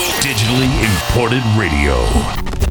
Digitally imported radio.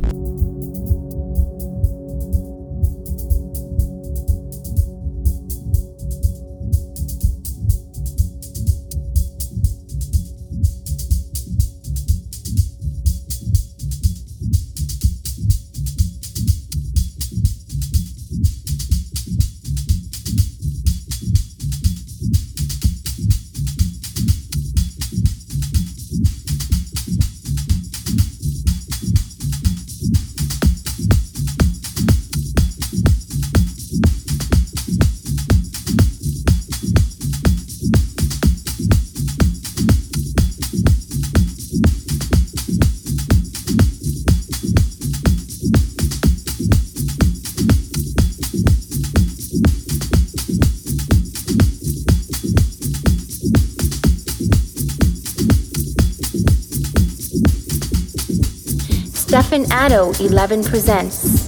Stefan Addo 11 presents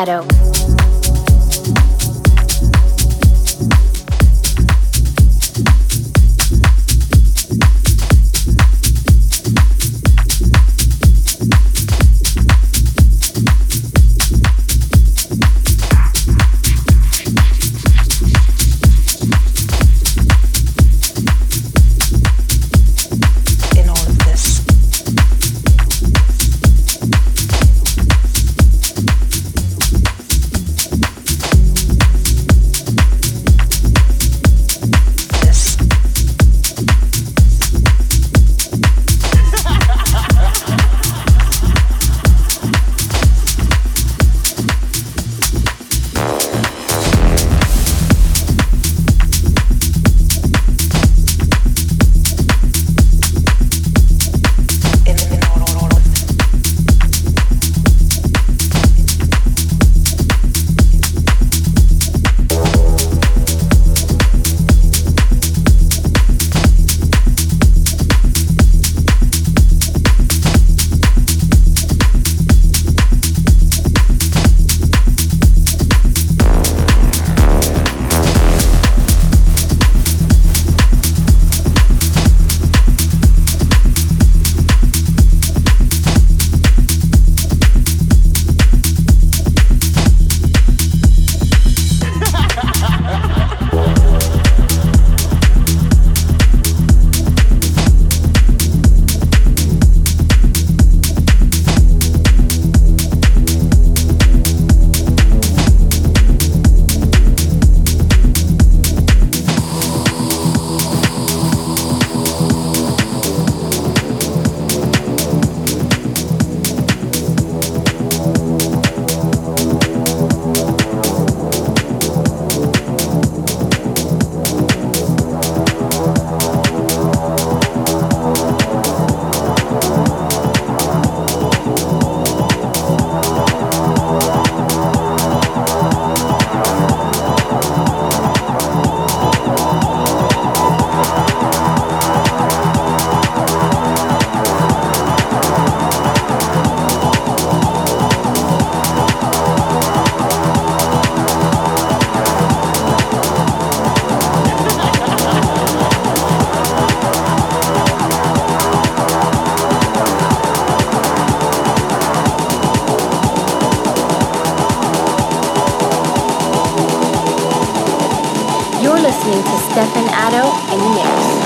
Stefan listening to Stefan Addo in the mix.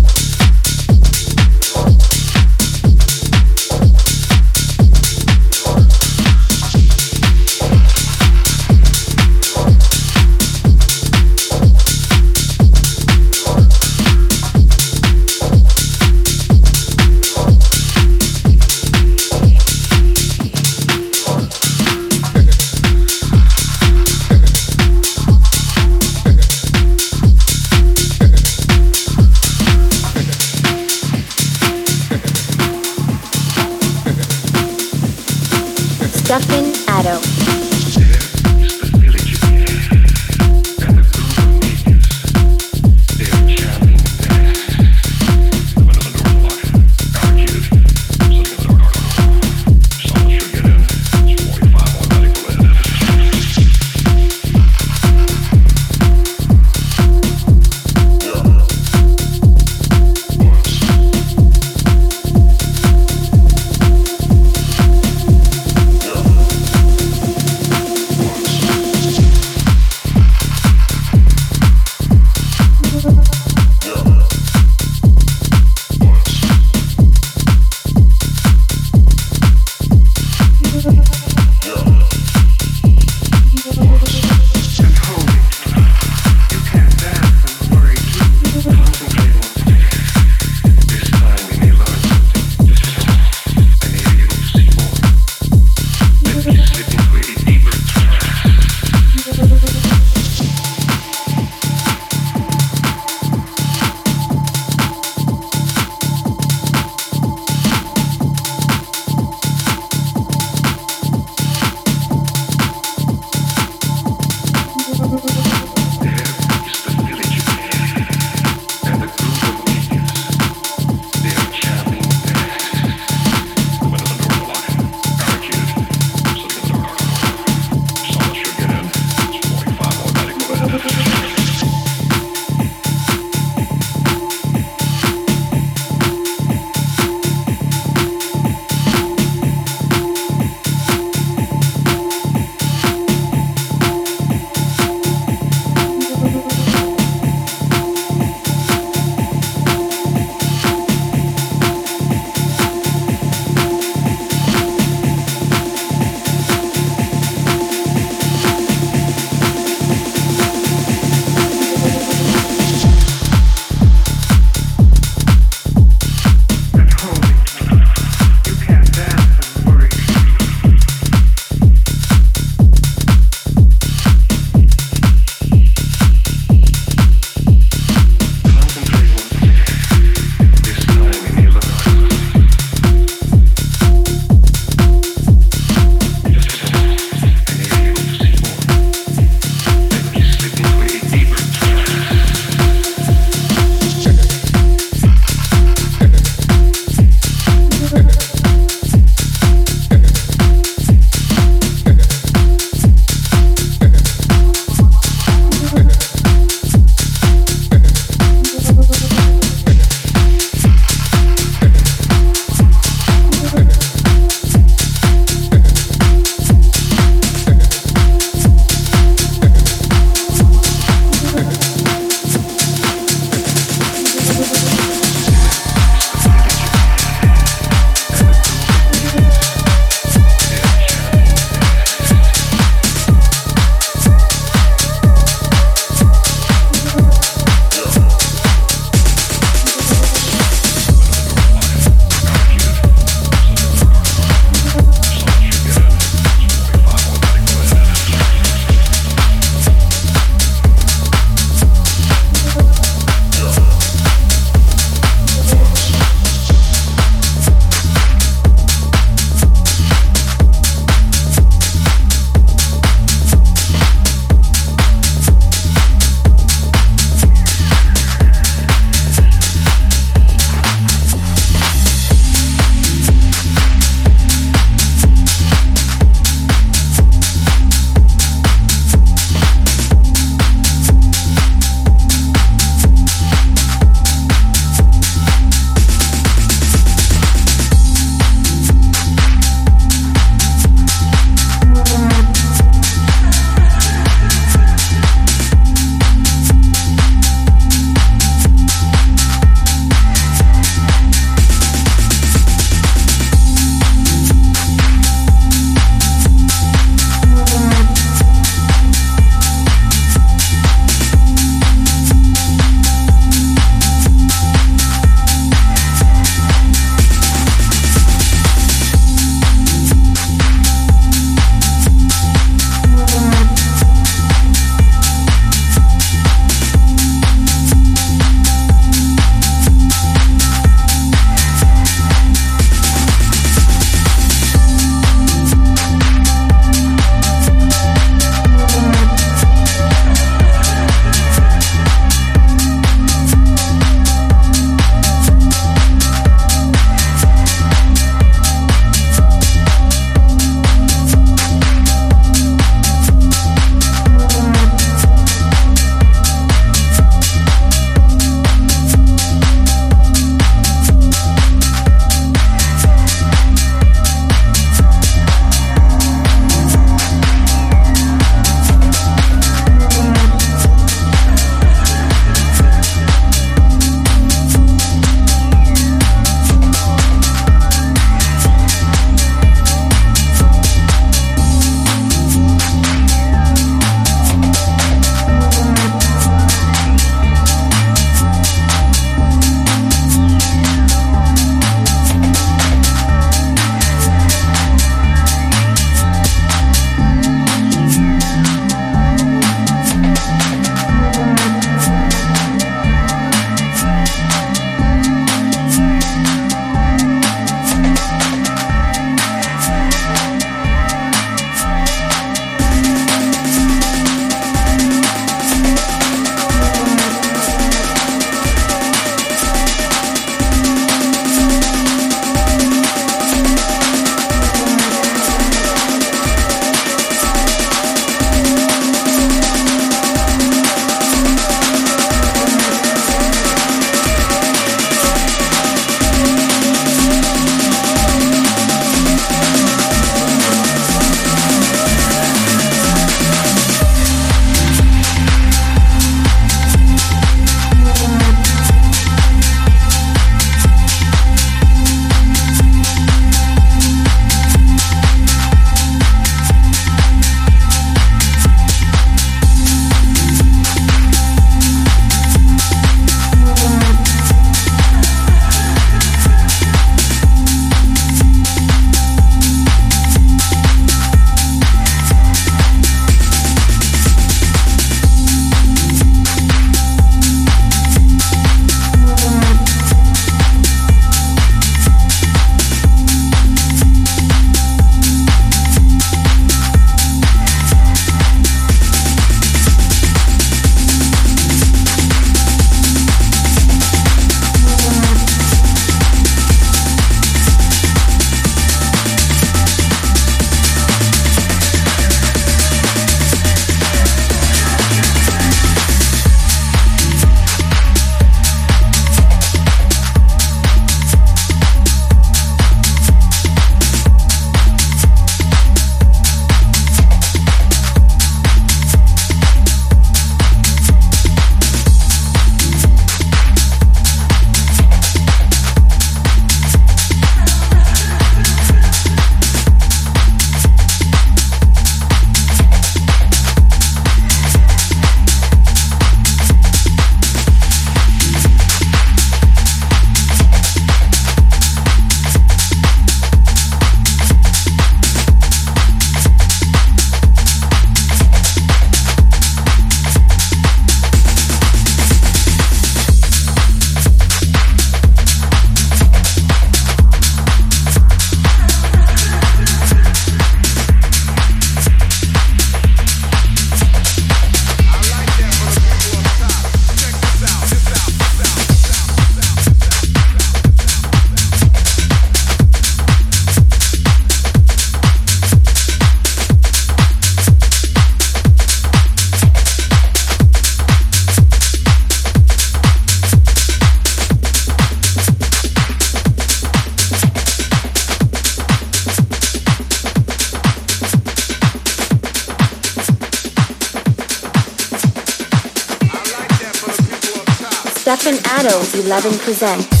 11 presents.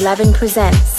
11 presents.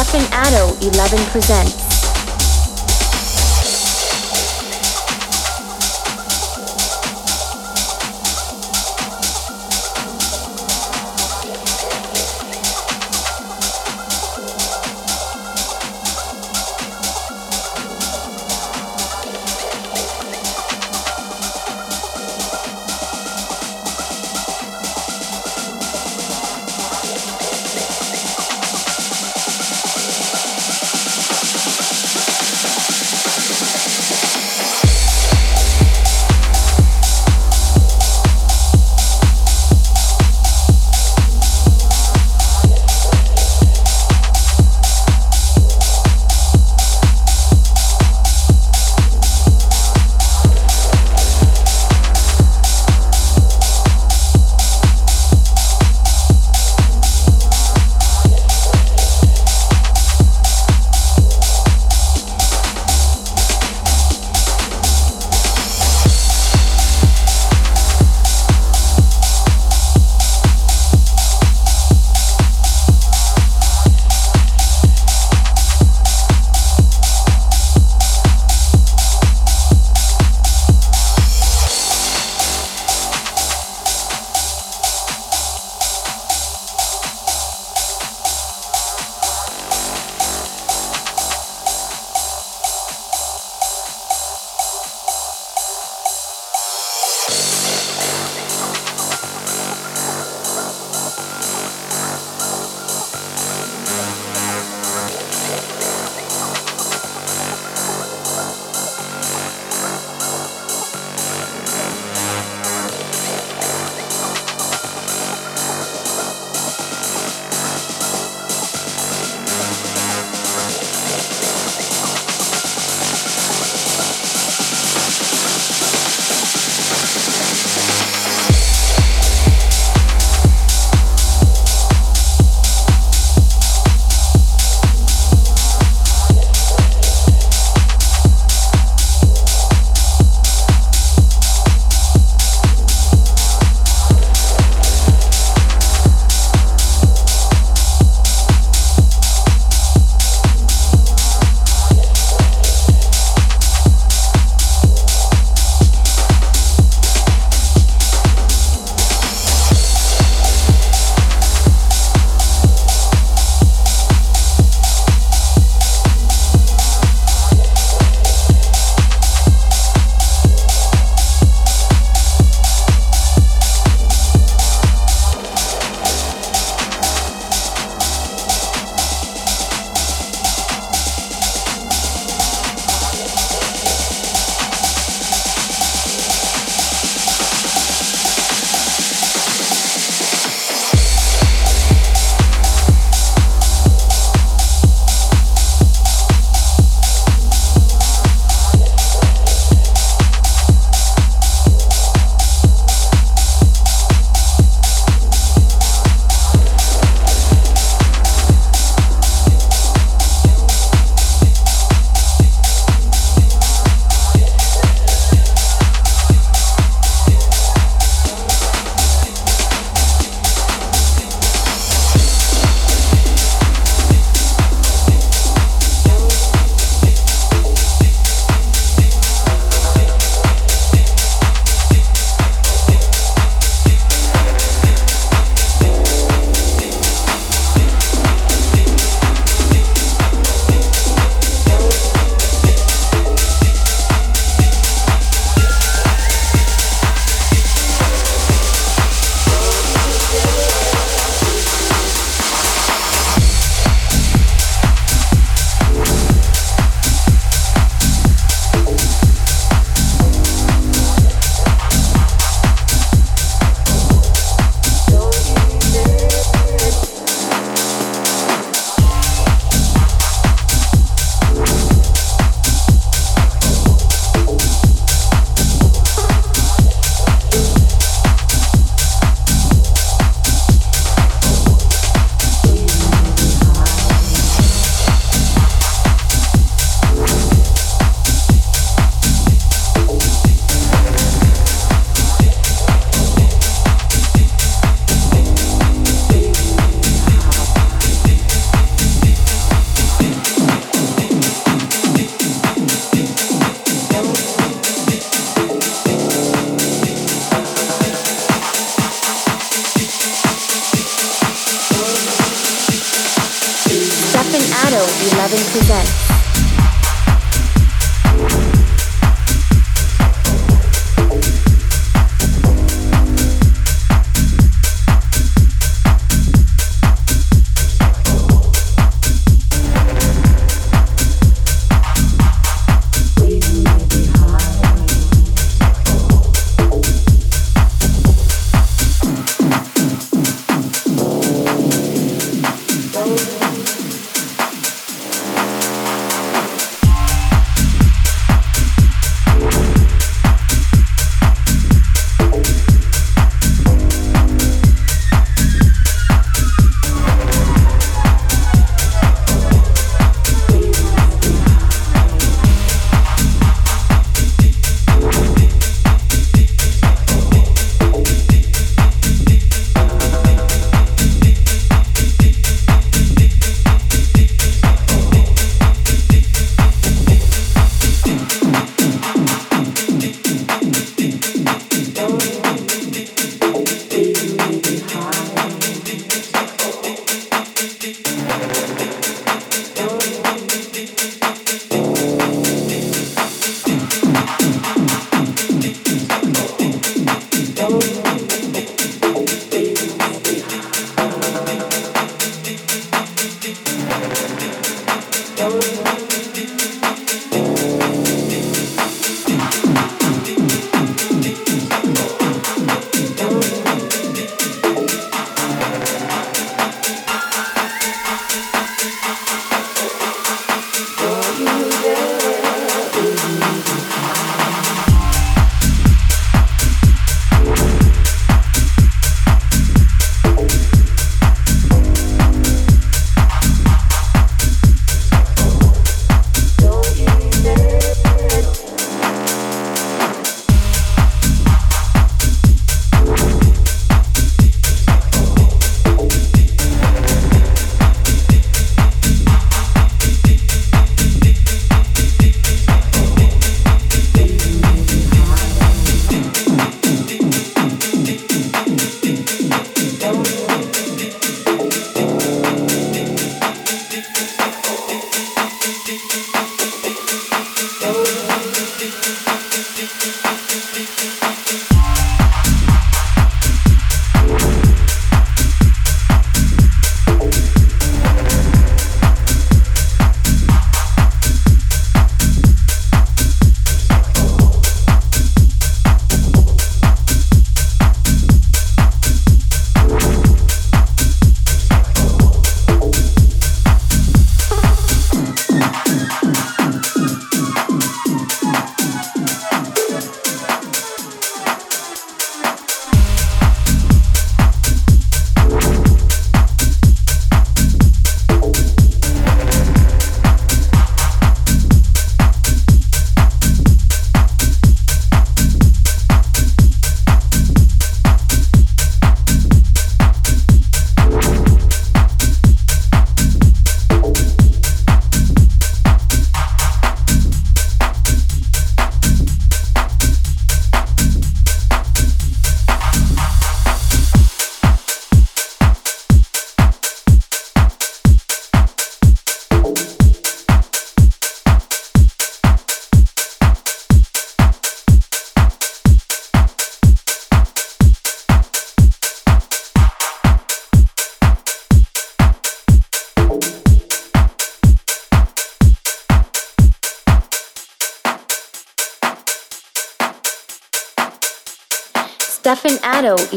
Stefan Addo 11 presents.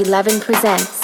11 presents